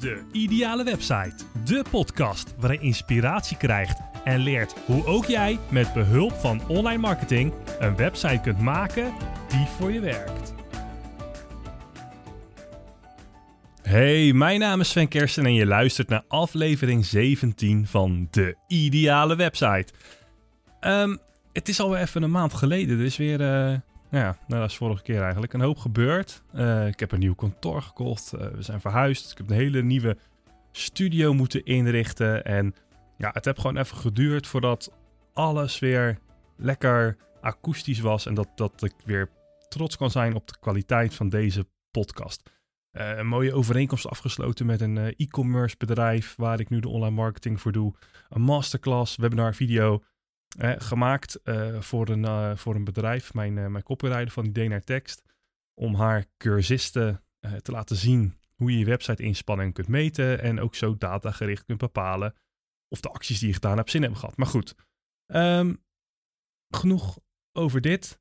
De Ideale Website. De podcast waarin je inspiratie krijgt en leert hoe ook jij met behulp van online marketing een website kunt maken die voor je werkt. Hey, mijn naam is Sven Kersten en je luistert naar aflevering 17 van De Ideale Website. Ehm, het is alweer even een maand geleden, is weer... eh, nou ja, dat is vorige keer eigenlijk. Een hoop gebeurd. Eh, ik heb een nieuw kantoor gekocht. eh, we zijn verhuisd. Ik heb een hele nieuwe studio moeten inrichten. En ja, het heeft gewoon even geduurd voordat alles weer lekker akoestisch was. En dat, dat ik weer trots kan zijn op de kwaliteit van deze podcast. Eh, een mooie overeenkomst afgesloten met een e-commerce bedrijf waar ik nu de online marketing voor doe. Een masterclass, webinar, video. Gemaakt eh, voor, een, eh, voor een bedrijf, mijn, eh, mijn copywriter van Idee naar Tekst, om haar cursisten te laten zien hoe je je website inspanning kunt meten en ook zo datagericht kunt bepalen of de acties die je gedaan hebt zin hebben gehad. Maar goed, ehm, genoeg over dit.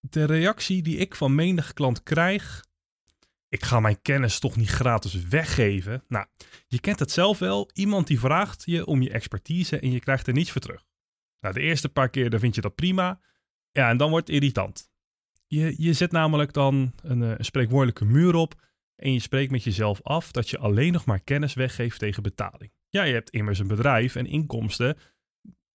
De reactie die ik van menig klant krijg, ik ga mijn kennis toch niet gratis weggeven. Nou, je kent het zelf wel. Iemand die vraagt je om je expertise en je krijgt er niets voor terug. Nou, de eerste paar keer dan vind je dat prima. Ja, en dan wordt het irritant. Je, je zet namelijk dan een, eh, een spreekwoordelijke muur op en je spreekt met jezelf af dat je alleen nog maar kennis weggeeft tegen betaling. Ja, je hebt immers een bedrijf en inkomsten.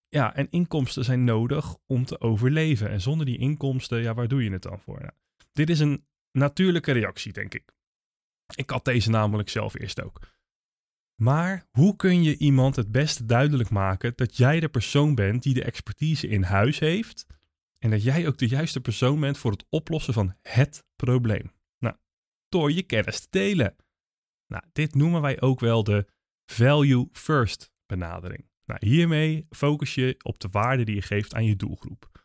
Ja, en inkomsten zijn nodig om te overleven. En zonder die inkomsten, ja, waar doe je het dan voor? Nou, dit is een natuurlijke reactie, denk ik. Ik had deze namelijk zelf eerst ook. Maar hoe kun je iemand het beste duidelijk maken dat jij de persoon bent die de expertise in huis heeft en dat jij ook de juiste persoon bent voor het oplossen van het probleem? Nou, door je kennis te delen. Nou, dit noemen wij ook wel de value first benadering. Nou, hiermee focus je op de waarde die je geeft aan je doelgroep.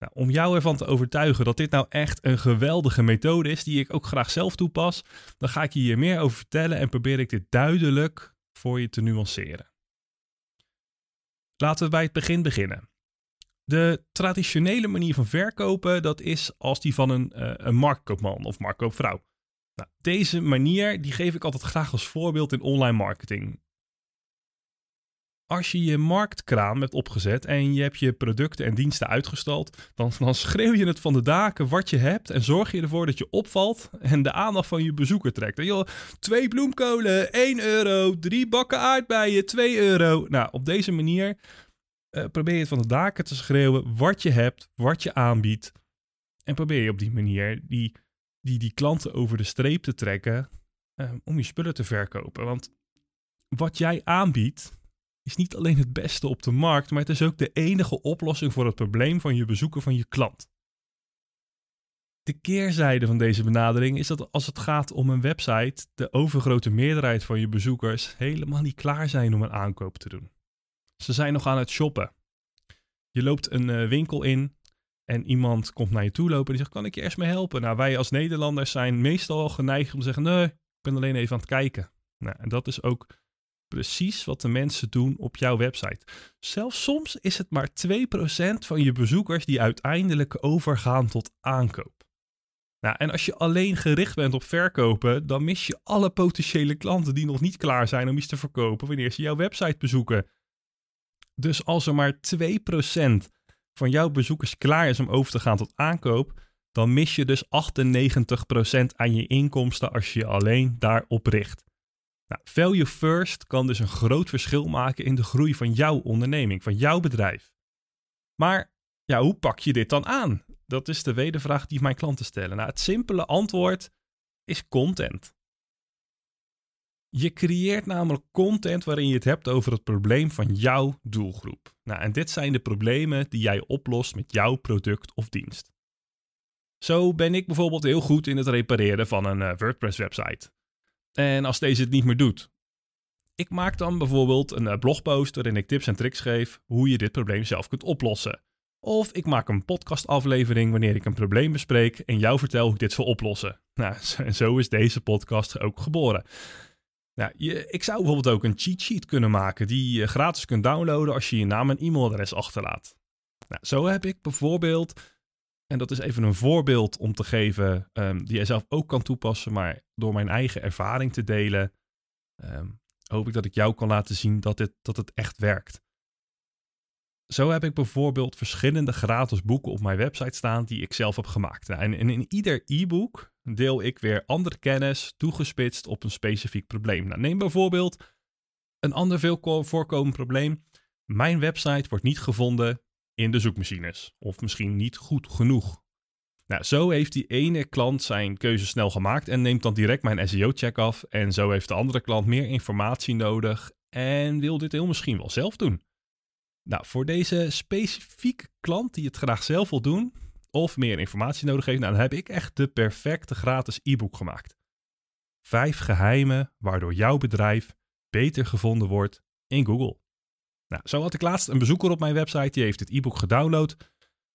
Nou, om jou ervan te overtuigen dat dit nou echt een geweldige methode is, die ik ook graag zelf toepas, dan ga ik je hier meer over vertellen en probeer ik dit duidelijk voor je te nuanceren. Laten we bij het begin beginnen. De traditionele manier van verkopen, dat is als die van een, eh, een marktkoopman of marktkoopvrouw. Nou, deze manier die geef ik altijd graag als voorbeeld in online marketing als je je marktkraam hebt opgezet en je hebt je producten en diensten uitgestald, dan, schreeuw je het van de daken wat je hebt en zorg je ervoor dat je opvalt en de aandacht van je bezoeker trekt. En joh, twee bloemkolen, 1 euro, drie bakken aardbeien, 2 euro. Nou, op deze manier eh, probeer je het van de daken te schreeuwen wat je hebt, wat je aanbiedt. En probeer je op die manier die, die, die klanten over de streep te trekken eh, om je spullen te verkopen. Want wat jij aanbiedt, is niet alleen het beste op de markt, maar het is ook de enige oplossing voor het probleem van je bezoeker van je klant. De keerzijde van deze benadering is dat als het gaat om een website, de overgrote meerderheid van je bezoekers helemaal niet klaar zijn om een aankoop te doen. Ze zijn nog aan het shoppen. Je loopt een uh, winkel in en iemand komt naar je toe lopen en die zegt: Kan ik je eerst mee helpen? Nou, wij als Nederlanders zijn meestal geneigd om te zeggen: Nee, ik ben alleen even aan het kijken. Nou, en dat is ook precies wat de mensen doen op jouw website. Zelfs soms is het maar 2% van je bezoekers die uiteindelijk overgaan tot aankoop. Nou, en als je alleen gericht bent op verkopen, dan mis je alle potentiële klanten die nog niet klaar zijn om iets te verkopen wanneer ze jouw website bezoeken. Dus als er maar 2% van jouw bezoekers klaar is om over te gaan tot aankoop, dan mis je dus 98% aan je inkomsten als je je alleen daarop richt. Nou, value first kan dus een groot verschil maken in de groei van jouw onderneming, van jouw bedrijf. Maar ja, hoe pak je dit dan aan? Dat is de wedervraag die mijn klanten stellen. Nou, het simpele antwoord is content. Je creëert namelijk content waarin je het hebt over het probleem van jouw doelgroep. Nou, en dit zijn de problemen die jij oplost met jouw product of dienst. Zo ben ik bijvoorbeeld heel goed in het repareren van een uh, WordPress-website. En als deze het niet meer doet. Ik maak dan bijvoorbeeld een blogpost waarin ik tips en tricks geef hoe je dit probleem zelf kunt oplossen. Of ik maak een podcastaflevering wanneer ik een probleem bespreek en jou vertel hoe ik dit zal oplossen. Nou, en zo is deze podcast ook geboren. Nou, je, ik zou bijvoorbeeld ook een cheat sheet kunnen maken die je gratis kunt downloaden als je je naam en e-mailadres achterlaat. Nou, zo heb ik bijvoorbeeld En dat is even een voorbeeld om te geven ehm, die jij zelf ook kan toepassen, maar door mijn eigen ervaring te delen, ehm, hoop ik dat ik jou kan laten zien dat, dit, dat het echt werkt. Zo heb ik bijvoorbeeld verschillende gratis boeken op mijn website staan die ik zelf heb gemaakt. Nou, en in ieder e-book deel ik weer andere kennis toegespitst op een specifiek probleem. Nou, neem bijvoorbeeld een ander veel voorkomend probleem. Mijn website wordt niet gevonden in de zoekmachines. Of misschien niet goed genoeg. Nou, zo heeft die ene klant zijn keuze snel gemaakt en neemt dan direct mijn SEO-check af. En zo heeft de andere klant meer informatie nodig en wil dit heel misschien wel zelf doen. Nou, voor deze specifieke klant die het graag zelf wil doen of meer informatie nodig heeft, nou, dan heb ik echt de perfecte gratis e-book gemaakt. Vijf geheimen waardoor jouw bedrijf beter gevonden wordt in Google. Nou, zo had ik laatst een bezoeker op mijn website die heeft het e-book gedownload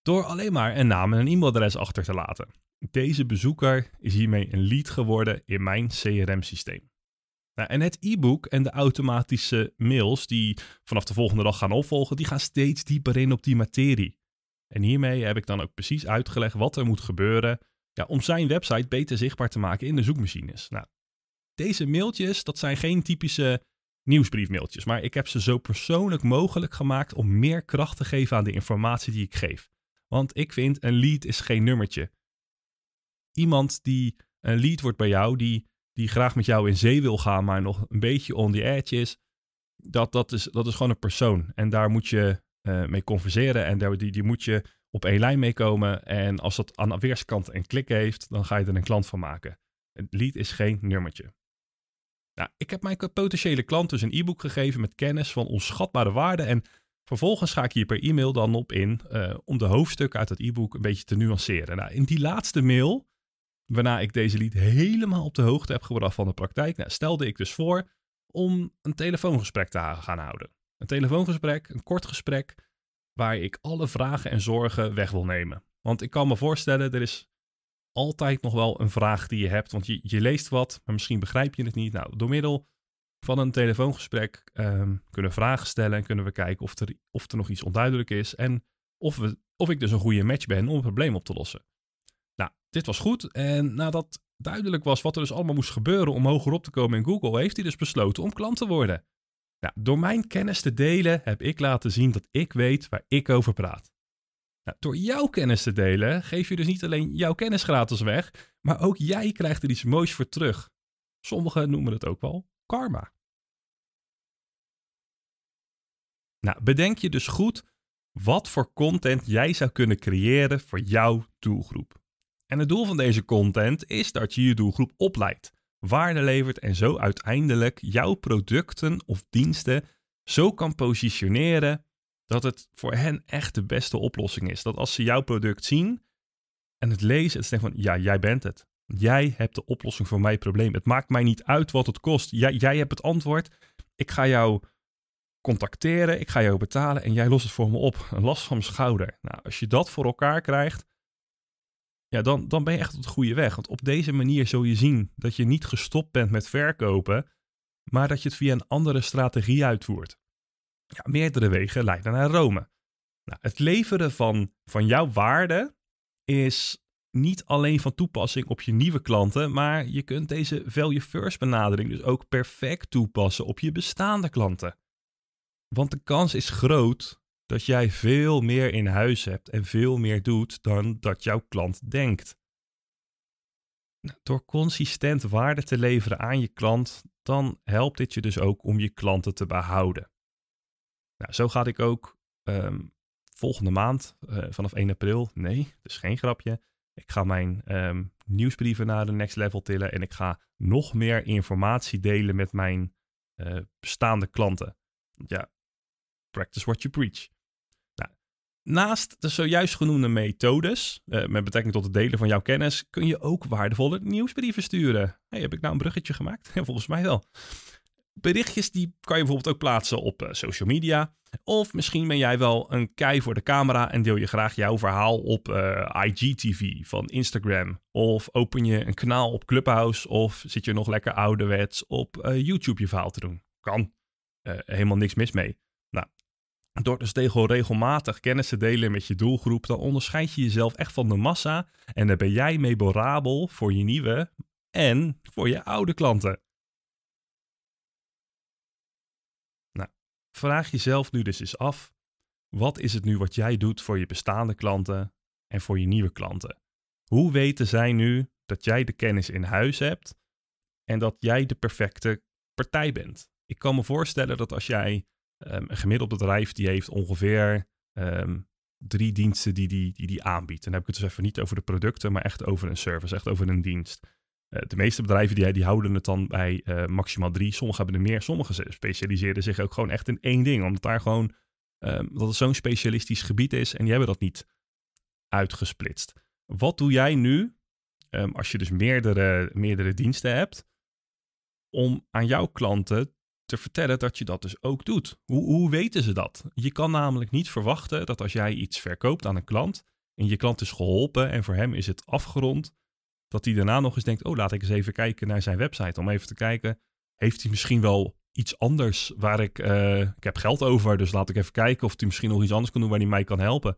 door alleen maar een naam en een e-mailadres achter te laten. Deze bezoeker is hiermee een lead geworden in mijn CRM-systeem. Nou, en het e-book en de automatische mails die vanaf de volgende dag gaan opvolgen, die gaan steeds dieper in op die materie. En hiermee heb ik dan ook precies uitgelegd wat er moet gebeuren ja, om zijn website beter zichtbaar te maken in de zoekmachines. Nou, deze mailtjes, dat zijn geen typische nieuwsbriefmailtjes, maar ik heb ze zo persoonlijk mogelijk gemaakt om meer kracht te geven aan de informatie die ik geef. Want ik vind een lead is geen nummertje. Iemand die een lead wordt bij jou, die, die graag met jou in zee wil gaan, maar nog een beetje on the edge is, dat, dat, is, dat is gewoon een persoon. En daar moet je uh, mee converseren en daar, die, die moet je op één lijn mee komen. En als dat aan de weerskant een klik heeft, dan ga je er een klant van maken. Een lead is geen nummertje. Nou, ik heb mijn potentiële klant dus een e-book gegeven met kennis van onschatbare waarde. En vervolgens ga ik hier per e-mail dan op in uh, om de hoofdstukken uit het e-book een beetje te nuanceren. Nou, in die laatste mail, waarna ik deze lead helemaal op de hoogte heb gebracht van de praktijk, nou, stelde ik dus voor om een telefoongesprek te gaan houden. Een telefoongesprek, een kort gesprek, waar ik alle vragen en zorgen weg wil nemen. Want ik kan me voorstellen, er is altijd nog wel een vraag die je hebt. Want je, je leest wat, maar misschien begrijp je het niet. Nou, door middel van een telefoongesprek um, kunnen we vragen stellen en kunnen we kijken of er, of er nog iets onduidelijk is. En of, we, of ik dus een goede match ben om een probleem op te lossen. Nou, dit was goed. En nadat duidelijk was wat er dus allemaal moest gebeuren om hoger op te komen in Google, heeft hij dus besloten om klant te worden. Nou, door mijn kennis te delen heb ik laten zien dat ik weet waar ik over praat. Nou, door jouw kennis te delen geef je dus niet alleen jouw kennis gratis weg, maar ook jij krijgt er iets moois voor terug. Sommigen noemen het ook wel karma. Nou, bedenk je dus goed wat voor content jij zou kunnen creëren voor jouw doelgroep. En het doel van deze content is dat je je doelgroep opleidt, waarde levert en zo uiteindelijk jouw producten of diensten zo kan positioneren dat het voor hen echt de beste oplossing is. Dat als ze jouw product zien en het lezen, het denken van ja, jij bent het. Jij hebt de oplossing voor mijn probleem. Het maakt mij niet uit wat het kost. Jij, jij hebt het antwoord. Ik ga jou contacteren, ik ga jou betalen en jij lost het voor me op. Een last van mijn schouder. Nou, als je dat voor elkaar krijgt, ja, dan, dan ben je echt op de goede weg. Want op deze manier zul je zien dat je niet gestopt bent met verkopen, maar dat je het via een andere strategie uitvoert. Meerdere wegen leiden naar Rome. Nou, het leveren van, van jouw waarde is niet alleen van toepassing op je nieuwe klanten, maar je kunt deze value first benadering dus ook perfect toepassen op je bestaande klanten. Want de kans is groot dat jij veel meer in huis hebt en veel meer doet dan dat jouw klant denkt. Nou, door consistent waarde te leveren aan je klant, dan helpt dit je dus ook om je klanten te behouden. Nou, zo ga ik ook ehm, volgende maand, uh, vanaf 1 april, nee, dus geen grapje. Ik ga mijn um, nieuwsbrieven naar de next level tillen en ik ga nog meer informatie delen met mijn uh, bestaande klanten. Ja, practice what you preach. Nou, naast de zojuist genoemde methodes, uh, met betrekking tot het delen van jouw kennis, kun je ook waardevolle nieuwsbrieven sturen. Heb ik nou een bruggetje gemaakt? Volgens mij wel berichtjes die kan je bijvoorbeeld ook plaatsen op uh, social media. Of misschien ben jij wel een kei voor de camera en deel je graag jouw verhaal op uh, IGTV van Instagram. Of open je een kanaal op Clubhouse of zit je nog lekker ouderwets op uh, YouTube je verhaal te doen. Kan. helemaal niks mis mee. Nou, door dus tegen regelmatig kennis te delen met je doelgroep, dan onderscheid je jezelf echt van de massa en dan ben jij memorabel voor je nieuwe en voor je oude klanten. Vraag jezelf nu dus eens af, wat is het nu wat jij doet voor je bestaande klanten en voor je nieuwe klanten? Hoe weten zij nu dat jij de kennis in huis hebt en dat jij de perfecte partij bent? Ik kan me voorstellen dat als jij um, een gemiddeld bedrijf die heeft ongeveer um, drie diensten die die, die die aanbiedt. En dan heb ik het dus even niet over de producten, maar echt over een service, echt over een dienst. Uh, de meeste bedrijven die, die houden het dan bij uh, maximaal drie. Sommigen hebben er meer, sommigen specialiseren zich ook gewoon echt in één ding. Omdat daar gewoon, um, dat het zo'n specialistisch gebied is en die hebben dat niet uitgesplitst. Wat doe jij nu, um, als je dus meerdere, meerdere diensten hebt, om aan jouw klanten te vertellen dat je dat dus ook doet. Hoe, hoe weten ze dat? Je kan namelijk niet verwachten dat als jij iets verkoopt aan een klant en je klant is geholpen en voor hem is het afgerond, dat hij daarna nog eens denkt, oh laat ik eens even kijken naar zijn website om even te kijken, heeft hij misschien wel iets anders waar ik, uh, ik heb geld over, dus laat ik even kijken of hij misschien nog iets anders kan doen waar hij mij kan helpen.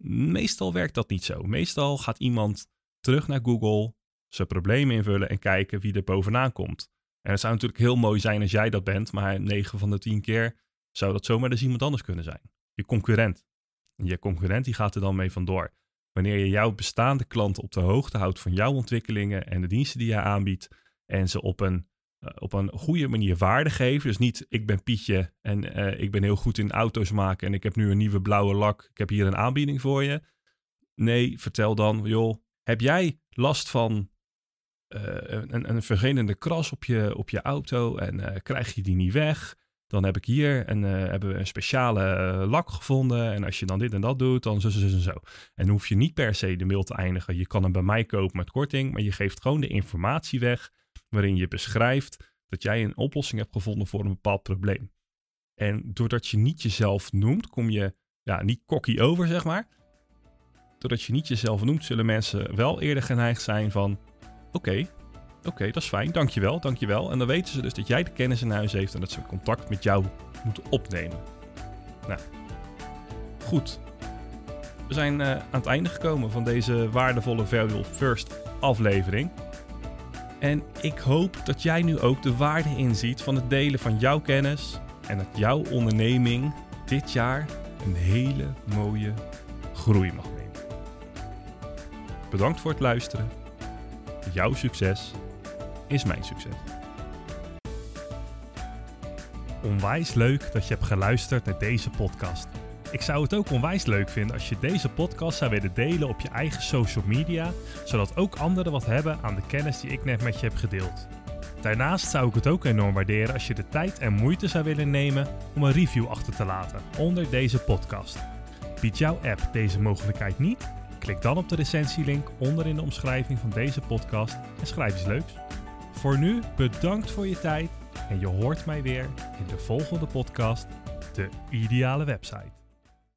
Meestal werkt dat niet zo. Meestal gaat iemand terug naar Google, zijn problemen invullen en kijken wie er bovenaan komt. En het zou natuurlijk heel mooi zijn als jij dat bent, maar 9 van de 10 keer zou dat zomaar dus iemand anders kunnen zijn. Je concurrent. En je concurrent die gaat er dan mee vandoor. Wanneer je jouw bestaande klanten op de hoogte houdt van jouw ontwikkelingen en de diensten die je aanbiedt en ze op een, uh, op een goede manier waarde geven. Dus niet ik ben Pietje en uh, ik ben heel goed in auto's maken en ik heb nu een nieuwe blauwe lak. Ik heb hier een aanbieding voor je. Nee, vertel dan, joh, heb jij last van uh, een, een vervelende kras op je, op je auto en krijg je die niet weg, dan heb ik hier en uh, hebben we een speciale lak gevonden. En als je dan dit en dat doet, dan zo, zo, zo, zo. En hoef je niet per se de mail te eindigen. Je kan hem bij mij kopen met korting, maar je geeft gewoon de informatie weg waarin je beschrijft dat jij een oplossing hebt gevonden voor een bepaald probleem. En doordat je niet jezelf noemt, kom je ja, niet cocky over, zeg maar. Doordat je niet jezelf noemt, zullen mensen wel eerder geneigd zijn van Oké, oké, dat is fijn. Dankjewel, dankjewel. En dan weten ze dus dat jij de kennis in huis heeft en dat ze contact met jou moeten opnemen. Nou, goed. We zijn uh, aan het einde gekomen van deze waardevolle Value First aflevering. En ik hoop dat jij nu ook de waarde inziet van het delen van jouw kennis en dat jouw onderneming dit jaar een hele mooie groei mag nemen. Bedankt voor het luisteren Jouw succes is mijn succes. Onwijs leuk dat je hebt geluisterd naar deze podcast. Ik zou het ook onwijs leuk vinden als je deze podcast zou willen delen op je eigen social media, zodat ook anderen wat hebben aan de kennis die ik net met je heb gedeeld. Daarnaast zou ik het ook enorm waarderen als je de tijd en moeite zou willen nemen om een review achter te laten onder deze podcast. Biedt jouw app deze mogelijkheid niet? Klik dan op de recensielink onder in de omschrijving van deze podcast en schrijf iets leuks. Voor nu bedankt voor je tijd en je hoort mij weer in de volgende podcast, de ideale website.